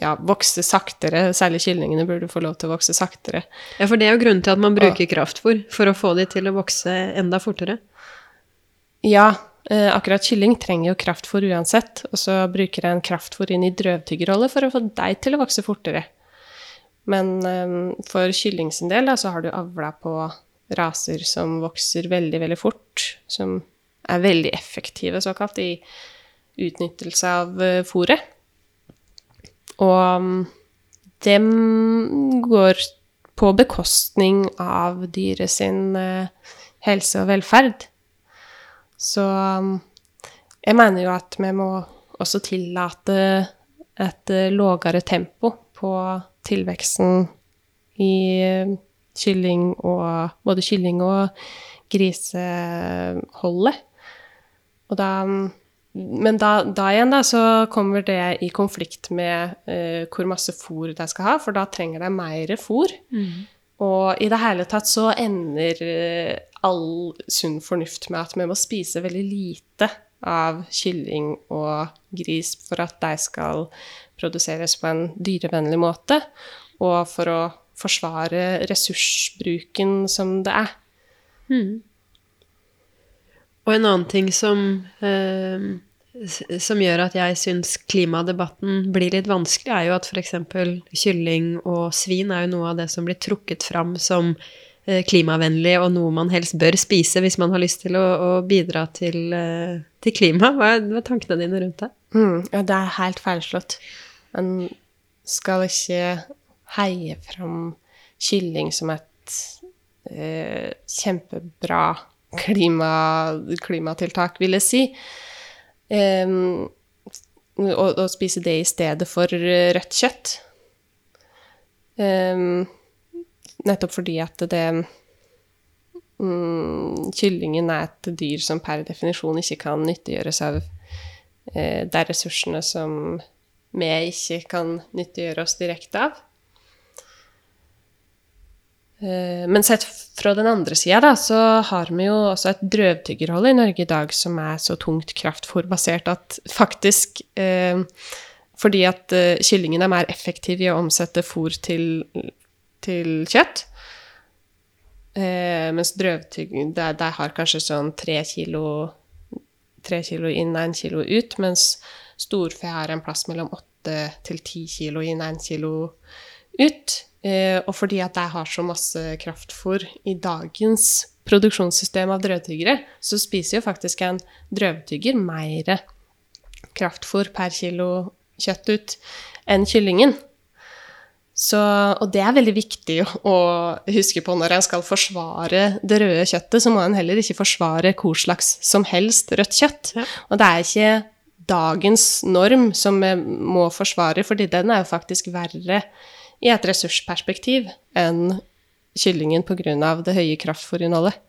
ja, vokse saktere. Særlig kyllingene burde få lov til å vokse saktere. Ja, for det er jo grunnen til at man bruker kraftfôr, for å få de til å vokse enda fortere. Ja, eh, akkurat kylling trenger jo kraftfôr uansett, og så bruker jeg en kraftfôr inn i drøvtyggerrolle for å få deg til å vokse fortere. Men eh, for kylling sin del da, så har du avla på raser som vokser veldig, veldig fort, som er veldig effektive, såkalt, i utnyttelse av uh, fôret. Og um, dem går på bekostning av dyret sin uh, helse og velferd. Så um, jeg mener jo at vi må også tillate et uh, lågere tempo på tilveksten i kylling og Både kylling og griseholdet. Og da men da, da, igjen da, så kommer det i konflikt med uh, hvor masse fôr de skal ha, for da trenger de mer fôr. Mm. Og i det hele tatt så ender uh, all sunn fornuft med at vi må spise veldig lite av kylling og gris for at de skal produseres på en dyrevennlig måte, og for å forsvare ressursbruken som det er. Mm. Og en annen ting som, eh, som gjør at jeg syns klimadebatten blir litt vanskelig, er jo at f.eks. kylling og svin er jo noe av det som blir trukket fram som eh, klimavennlig og noe man helst bør spise hvis man har lyst til å, å bidra til, eh, til klima. Hva er, hva er, tankene dine rundt det? Mm, ja, det er helt feilslått. Man skal ikke heie fram kylling som et eh, kjempebra klima, klimatiltak, vil jeg si. Um, og, og, spise det i stedet for rødt kjøtt. Um, nettopp fordi at det um, Kyllingen er et dyr som per definisjon ikke kan nyttiggjøres av uh, de ressursene som vi ikke kan nyttiggjøre oss direkte av. Eh, men sett fra den andre sida, så har vi jo også et drøvtyggerhold i Norge i dag som er så tungt kraftfôrbasert at faktisk eh, Fordi at eh, kyllingen er mer effektiv i å omsette fôr til, til kjøtt. Mens drøvtygg de, har kanskje sånn tre kilo, tre kilo inn, én kilo ut. Mens storfe har en plass mellom åtte til ti kilo inn, én kilo ut. Eh, og fordi at jeg har så masse kraftfôr i dagens produksjonssystem av drøvtyggere, så spiser jo faktisk en drøvtygger mer kraftfôr per kilo kjøtt ut enn kyllingen. Så, og det er veldig viktig å huske på når en skal forsvare det røde kjøttet. Så må en heller ikke forsvare hvor slags som helst rødt kjøtt. Ja. Og det er ikke dagens norm som vi må forsvare, fordi den er jo faktisk verre i et ressursperspektiv enn kyllingen pga. det høye kraftfôrinnholdet.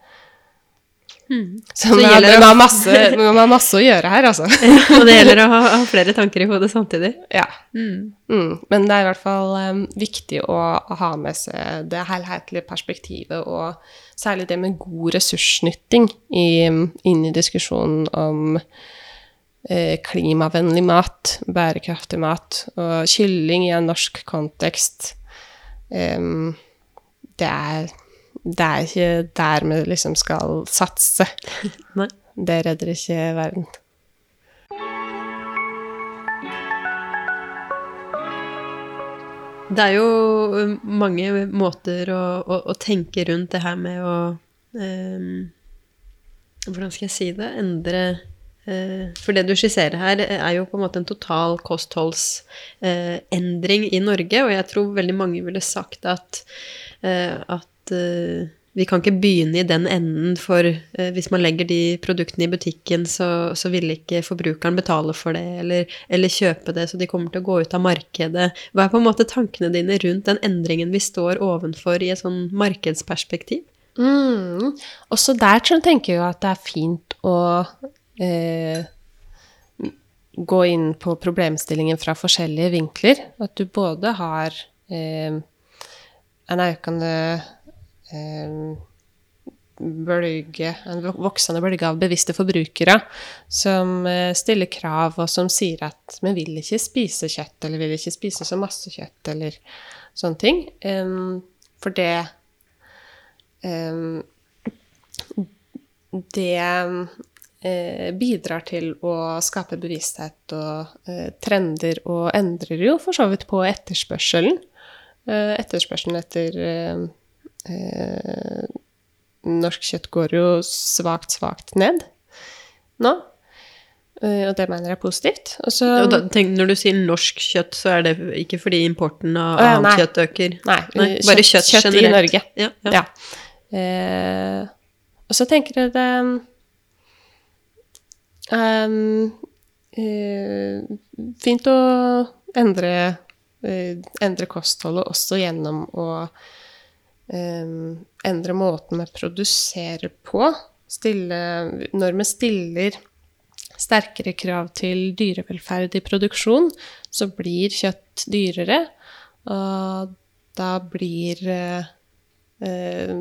Mm. Så, Så vi, har, å- har masse, har masse å gjøre her, altså. Og det gjelder å ha, ha flere tanker i hodet samtidig. Ja. Mm. Mm. Men det er i hvert fall um, viktig å ha med seg det helhetlige perspektivet, og særlig det med god ressursnytting i, inn i diskusjonen om klimavennlig mat, bærekraftig mat, og kylling i en norsk kontekst. um, det, er, det er ikke der vi liksom skal satse. Nei. Det redder ikke verden. Det er jo mange måter å, å, å tenke rundt det her med å um, Hvordan skal jeg si det? Endre eh, For det du skisserer her, er jo på en måte en total kostholdsendring i Norge, og jeg tror veldig mange ville sagt at, eh, at eh, vi kan ikke begynne i den enden, for eh, hvis man legger de produktene i butikken, så, så vil ikke forbrukeren betale for det, eller, eller kjøpe det, så de kommer til å gå ut av markedet. Hva er på en måte tankene dine rundt den endringen vi står ovenfor i et sånn markedsperspektiv? Mm. Også der tenker jeg at det er fint å eh, gå inn på problemstillingen fra forskjellige vinkler. At du både har eh, en økende eh, bølge, en voksende bølge av bevisste forbrukere som eh, stiller krav, og som sier at vi vil ikke spise kjøtt, eller vil ikke spise så masse kjøtt, eller sånne ting. Em, for det em, det eh, bidrar til å skape bevissthet og eh, trender, og endrer jo for så vidt på etterspørselen. Eh, etterspørselen etter eh, eh, norsk kjøtt går jo svakt, svakt ned nå. Eh, og det mener jeg er positivt. Også, Og da, tenk, når du sier norsk kjøtt, så er det ikke fordi importen av ja, annet kjøtt øker? Nei, Nei, bare kjøtt kjøtt i generelt. Norge. Ja, ja. Ja. Eh, og så tenker jeg det eh, Fint å endre, eh, endre kostholdet også gjennom å um, endre måten vi produserer på. Stille, når vi stiller sterkere krav til dyrevelferd i produksjon, så blir kjøtt dyrere. Og da blir eh, eh,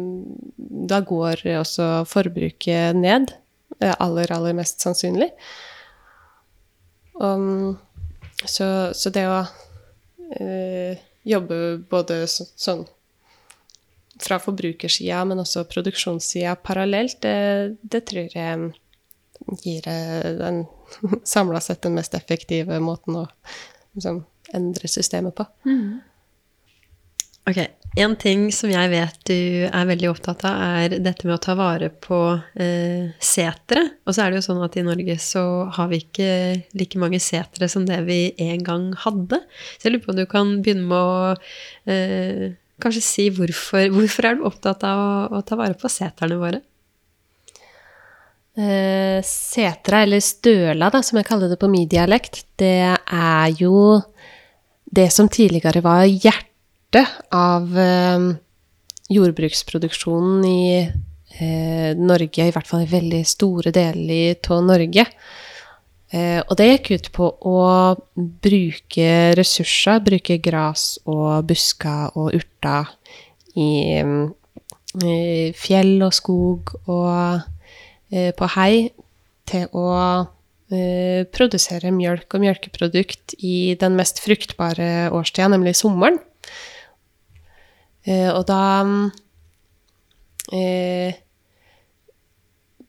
Da går også forbruket ned. Eh, Aller, aller mest sannsynlig. Um, så, så det å eh, jobbe både så, sånn fra forbrukersida, men også produksjonssida parallelt, det, det tror jeg gir eh, den samla sett den mest effektive måten å liksom, endre systemet på. Ok, En ting som jeg vet du er veldig opptatt av, er dette med å ta vare på eh, setre. Og så er det jo sånn at i Norge så har vi ikke like mange setre som det vi en gang hadde. Så jeg lurer på om du kan begynne med å eh, kanskje si hvorfor, hvorfor er du opptatt av å, å ta vare på seterne våre? Eh, setra, eller støla, da, som jeg kaller det på min dialekt, det er jo det som tidligere var hjertet av eh, jordbruksproduksjonen i eh, Norge, i hvert fall i veldig store deler av Norge. Eh, og det gikk ut på å bruke ressurser, bruke gras og busker og urter i, i fjell og skog og eh, på hei til å produsere mjølk og mjølkeprodukt i den mest fruktbare årstida, nemlig sommeren. Eh, og da eh,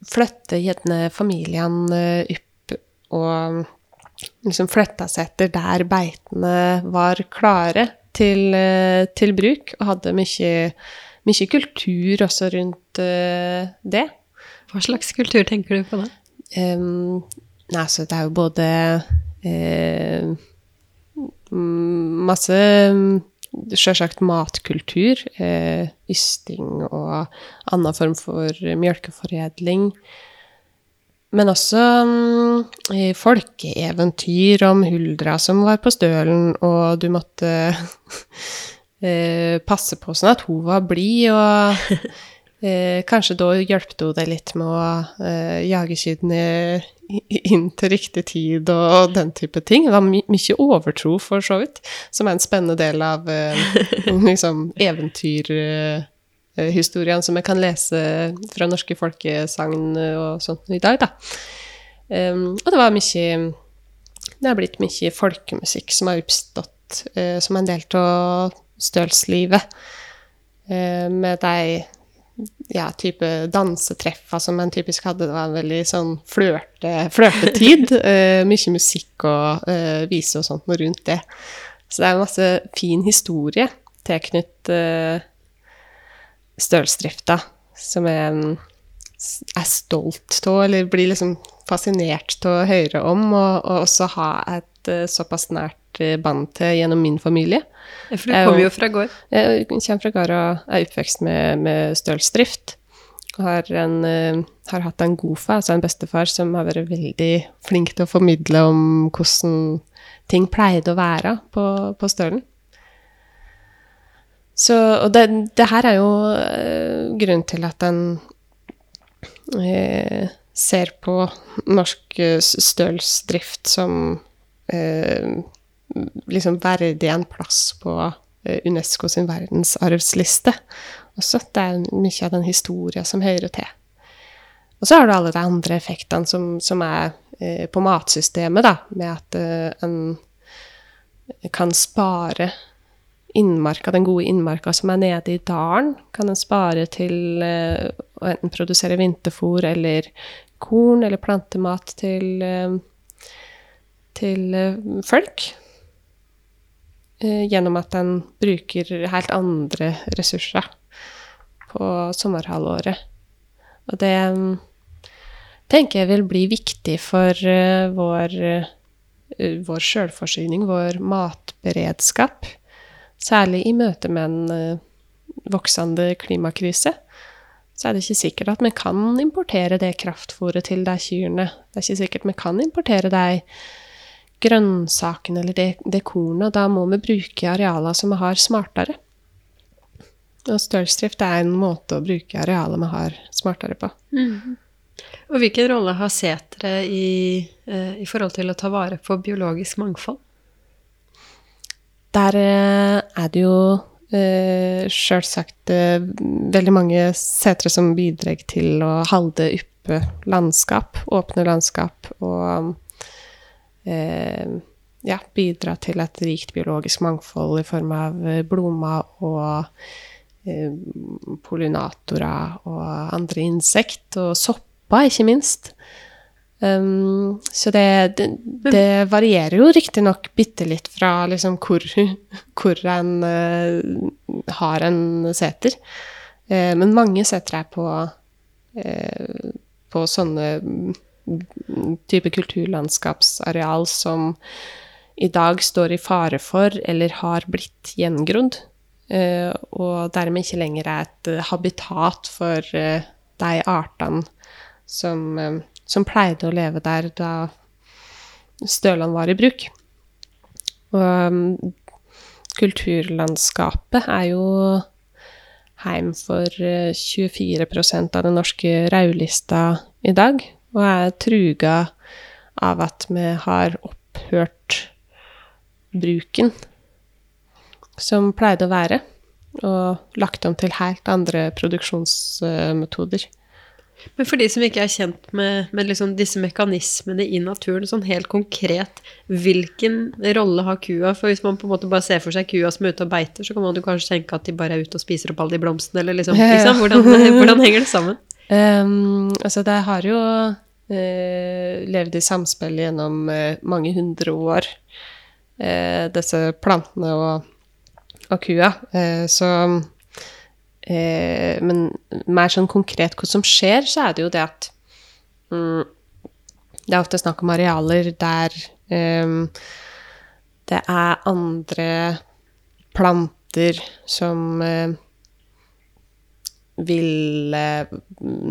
flytter gjerne familien eh, opp og liksom flytta seg etter der beitene var klare til, eh, til bruk, og hadde mye, mye kultur også rundt det. Hva slags kultur tenker du på da? Um, nei, så det er jo både eh, mm, masse Sjølsagt matkultur, eh, ysting og annen form for mjølkeforedling. Men også mm, eh, folkeeventyr om huldra som var på stølen, og du måtte eh, passe på sånn at hun var blid, og Eh, kanskje da hjelpte hun deg litt med å eh, jage kyrne inn til riktig tid og den type ting. Det var my mye overtro, for så vidt, som er en spennende del av eh, liksom, eventyrhistorien som jeg kan lese fra norske folkesagn og sånt i dag, da. Um, og det var mye Det har blitt mye folkemusikk som har oppstått uh, som en del av stølslivet. Uh, med de ja, type dansetreffer som en typisk hadde. Det var en veldig sånn flørte, flørtetid. uh, mye musikk og uh, vise og sånt noe rundt det. Så det er en masse fin historie tilknyttet uh, stølsdrifta, som jeg er stolt av, eller blir liksom fascinert av å høre om, og, og også ha et uh, såpass nært band til gjennom min familie. Ja, for du kommer jo fra gård. Jeg kommer fra gård og er oppvokst med, med stølsdrift. Har, en, uh, har hatt en godfar, altså en bestefar, som har vært veldig flink til å formidle om hvordan ting pleide å være på, på stølen. Så, og det, det, her er jo uh, grunnen til at en eh, ser på norsk stølsdrift som liksom verdig en plass på UNESCO sin verdensarvsliste også. Det er mye av den historien som hører til. Og så har du alle de andre effektene som, som er eh, på matsystemet, da, med at eh, en kan spare innmarka, den gode innmarka som er nede i dalen, kan en spare til eh, å enten produsere vinterfôr eller korn eller plantemat til, eh, til eh, folk. Eh, gjennom at en bruker helt andre ressurser på sommerhalvåret. Og det mm, tenker jeg vil bli viktig for uh, vår, uh, vår sjølforsyning, vår matberedskap. Særlig i møte med en voksende klimakrise. Så er det ikke sikkert at vi kan importere det kraftfôret til de kyrne. Det er ikke sikkert vi kan importere de grønnsakene eller det, det kornet. Da må vi bruke arealer som vi har, smartere. Og stølsdrift er en måte å bruke arealet vi har, smartere på. Mm. Og hvilken rolle har setere i, eh, i, forhold til å ta vare på biologisk mangfold? Der eh, er det jo eh, sjølsagt eh, veldig mange setere som bidrar til å holde oppe landskap, åpne landskap, og eh, ja, bidra til et rikt biologisk mangfold i form av eh, blomster og Eh, pollinatorer og andre insekt, og sopper, ikke minst. Um, så det, det, det, varierer jo riktignok bitte litt fra liksom hvor, hvor en uh, har en seter. Uh, men mange seter er på, uh, på sånne type kulturlandskapsareal som i dag står i fare for eller har blitt gjengrodd. Eh, og dermed ikke lenger er et eh, habitat for eh, de artene som, som pleide å leve der da stølene var i bruk. Og kulturlandskapet er jo heim for 24% av den norske raulista i dag, og er truga av at vi har opphørt bruken som pleide å være, og lagt om til helt andre produksjonsmetoder. Men for de som ikke er kjent med, med liksom disse mekanismene i naturen, sånn helt konkret, hvilken rolle har kua? For hvis man på en måte bare ser for seg kua som er ute og beiter, så kan man jo kanskje tenke at de bare er ute og spiser opp alle de blomstene, eller liksom, liksom hvordan, hvordan, henger det sammen? Um, altså, det har jo levd i samspill gjennom uh, mange hundre år, uh, disse plantene og og kua. Eh, så eh, Men mer sånn konkret hva som skjer, så er det jo det at mm, Det er ofte snakk om arealer der eh, det er andre planter som ville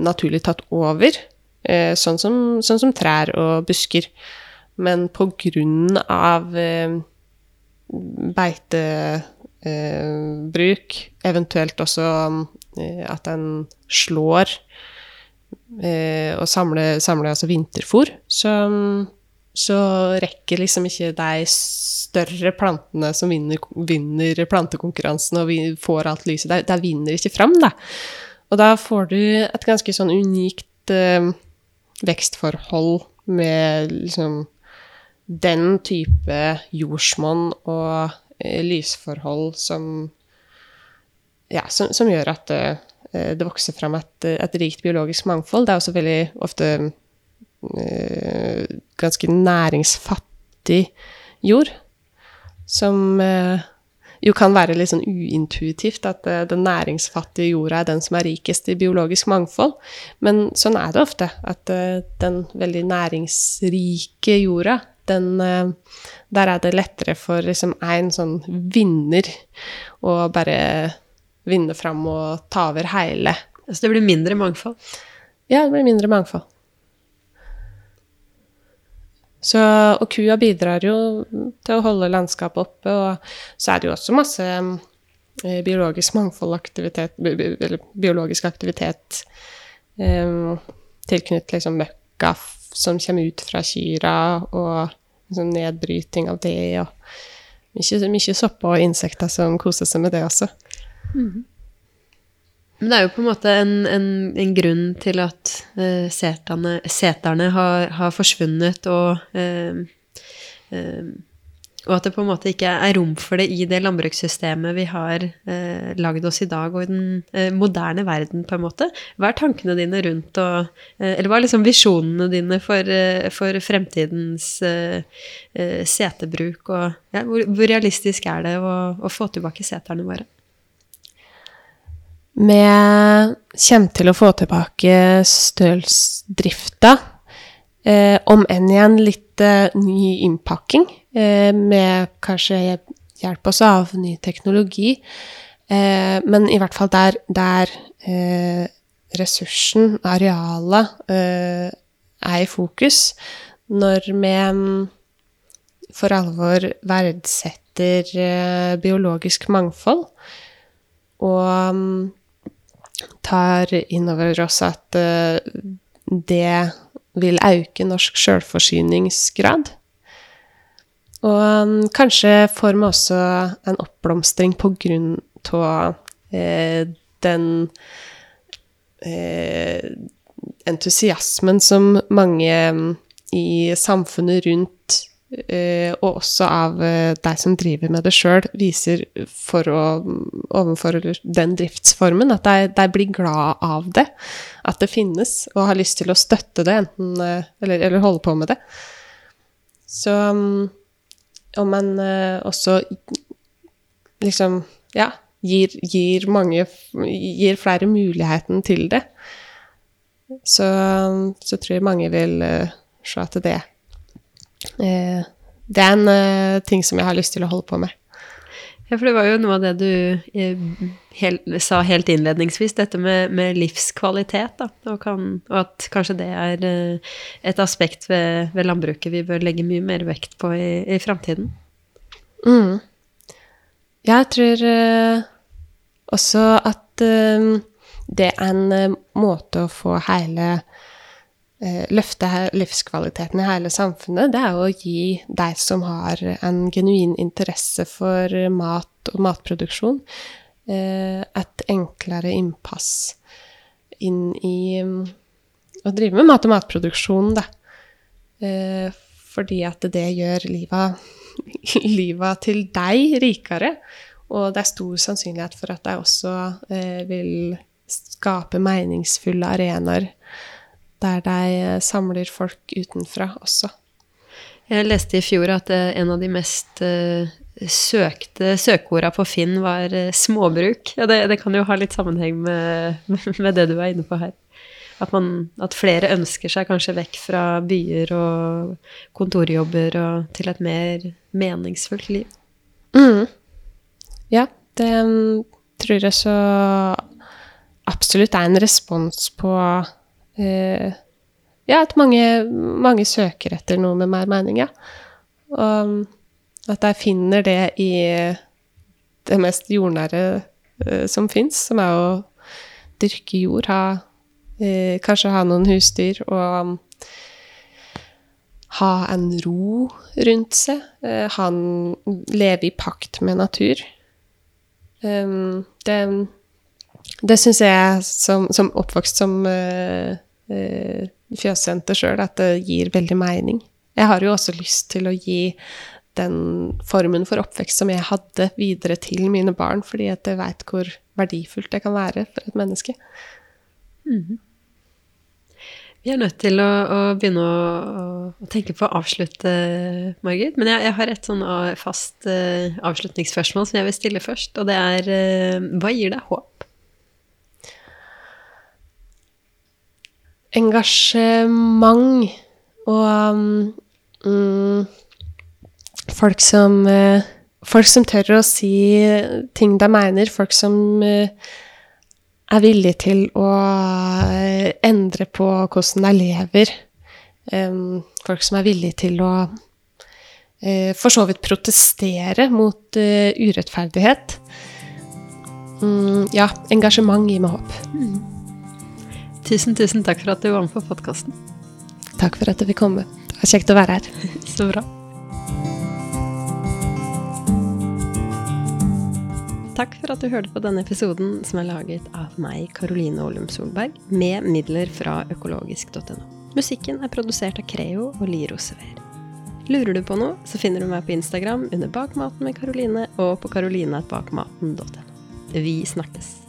naturlig tatt over, sånn som, sånn som, trær og busker. Men på grunn av beitebruk, eh, eventuelt også eh, at den slår eh, og samler, samler altså vinterfôr, så, så rekker liksom ikke de større plantene som vinner, vinner plantekonkurransen og får alt lyset, de, de vinner ikke fram, da. Og da får du et ganske sånn unikt eh, vekstforhold med liksom den type jordsmonn og eh, lysforhold som ja, som, som, gjør at uh, det vokser fram et, et, rikt biologisk mangfold. Det er også veldig ofte eh, ganske næringsfattig jord, som uh, jo kan være litt sånn uintuitivt at den næringsfattige jorda er den som er rikest i biologisk mangfold. Men sånn er det ofte, at den veldig næringsrike jorda den, der er det lettere for liksom én sånn vinner å bare vinne fram og ta over hele. Så det blir mindre mangfold? Ja, det blir mindre mangfold. Så, og kua bidrar jo til å holde landskapet oppe, og så er det jo også masse eh, biologisk mangfoldaktivitet, eller biologisk aktivitet um, tilknyttet liksom møkka som kommer ut fra kyra, og liksom nedbryting av det, og mye, mye sopper og insekter som koser seg med det også. Mm. Men det er jo på en måte en, en, en grunn til at uh, seterne, seterne har, har, forsvunnet, og, uh, uh, og at det på en måte ikke er rom for det i det landbrukssystemet vi har uh, lagd oss i dag, og i den moderne verden, på en måte. Hva er tankene dine rundt og Eller hva er liksom visjonene dine for, for fremtidens setebruk, og ja, hvor, hvor, realistisk er det å, å få tilbake seterne våre? Vi kommer til å få tilbake stølsdrifta, eh, om enn i en litt eh, ny innpakking, eh, med kanskje hjelp også av ny teknologi. Eh, men i hvert fall der, der eh, ressursen, arealet, eh, er i fokus, når vi for alvor verdsetter biologisk mangfold, og mm, tar inn over oss at uh, det vil øke norsk sjølforsyningsgrad. Og um, kanskje får vi også en oppblomstring på grunn av eh, den eh, entusiasmen som mange um, i samfunnet rundt Eh, og også av deg som driver med det sjøl, viser for å, overfor den driftsformen at de, de, blir glad av det. At det finnes, og har lyst til å støtte det, enten, eh, eller, eller holde på med det. Så mm, om man også liksom ja, gir, gir, mange Gir flere muligheten til det, så, så tror jeg mange vil se at det Eh, det er en eh, ting som jeg har lyst til å holde på med. Ja, for det var jo noe av det du eh, helt, sa helt innledningsvis, dette med, med livskvalitet, da. Og, kan, og, at kanskje det er et aspekt ved, ved, landbruket vi bør legge mye mer vekt på i, i framtiden. Mm. Jeg tror også at det er en måte å få hele Eh, løfte livskvaliteten i hele samfunnet, det er å gi deg som har en genuin interesse for mat og matproduksjon, eh, et enklere innpass inn i mm, å drive med mat- og matproduksjon, da. Eh, fordi at det gjør livet, livet til deg rikere. Og det er stor sannsynlighet for at jeg også vil skape meningsfulle arenaer der de eh, samler folk utenfra også. Jeg leste i fjor at eh, en av de mest uh, søkte søkeorda på Finn var småbruk. Ja, det, det, kan jo ha litt sammenheng med, med det du er inne på her. At, man, at, flere ønsker seg kanskje vekk fra byer og kontorjobber og til et mer meningsfullt liv. Mm. Ja, det um, tror jeg så absolutt er en respons på eh, Ja, at mange, mange, søker etter noe med mer mening, ja. Og at jeg finner det i det mest jordnære eh, som fins, som er å dyrke jord, ha, eh, kanskje ha noen husdyr og um, ha en ro rundt seg. Han lever i pakt med natur. Um, det det syns jeg, som, som, oppvokst som uh, uh, fjøsjente sjøl, at det gir veldig mening. Jeg har jo også lyst til å gi den formen for oppvekst som jeg hadde, videre til mine barn, fordi at jeg veit hvor verdifullt det kan være for et menneske. Mm. Vi er nødt til å, å begynne å, å, tenke på å avslutte, Margit. Men jeg, jeg har et sånn fast uh, avslutningsspørsmål som jeg vil stille først. Og det er uh, hva gir deg håp? Engasjement og um, folk som uh, Folk som tør å si ting de mener. Folk som uh, er villige til å eh, endre på hvordan de lever. Folk som er villige til å eh, for så vidt protestere mot eh, urettferdighet. Mm, ja, engasjement gir meg håp. Mm. Tusen, tusen takk for at du var med på podkasten. Takk for at du fikk komme. Det var kjekt å være her. Så bra. Takk for at du hørte på denne episoden som er laget av meg, Karoline Olum Solberg, med midler fra økologisk.no. Musikken er produsert av Creo og Liro Sever. Lurer du på noe, så finner du meg på Instagram under Bakmaten med Karoline og på karoline.bakmaten.no. Vi snakkes!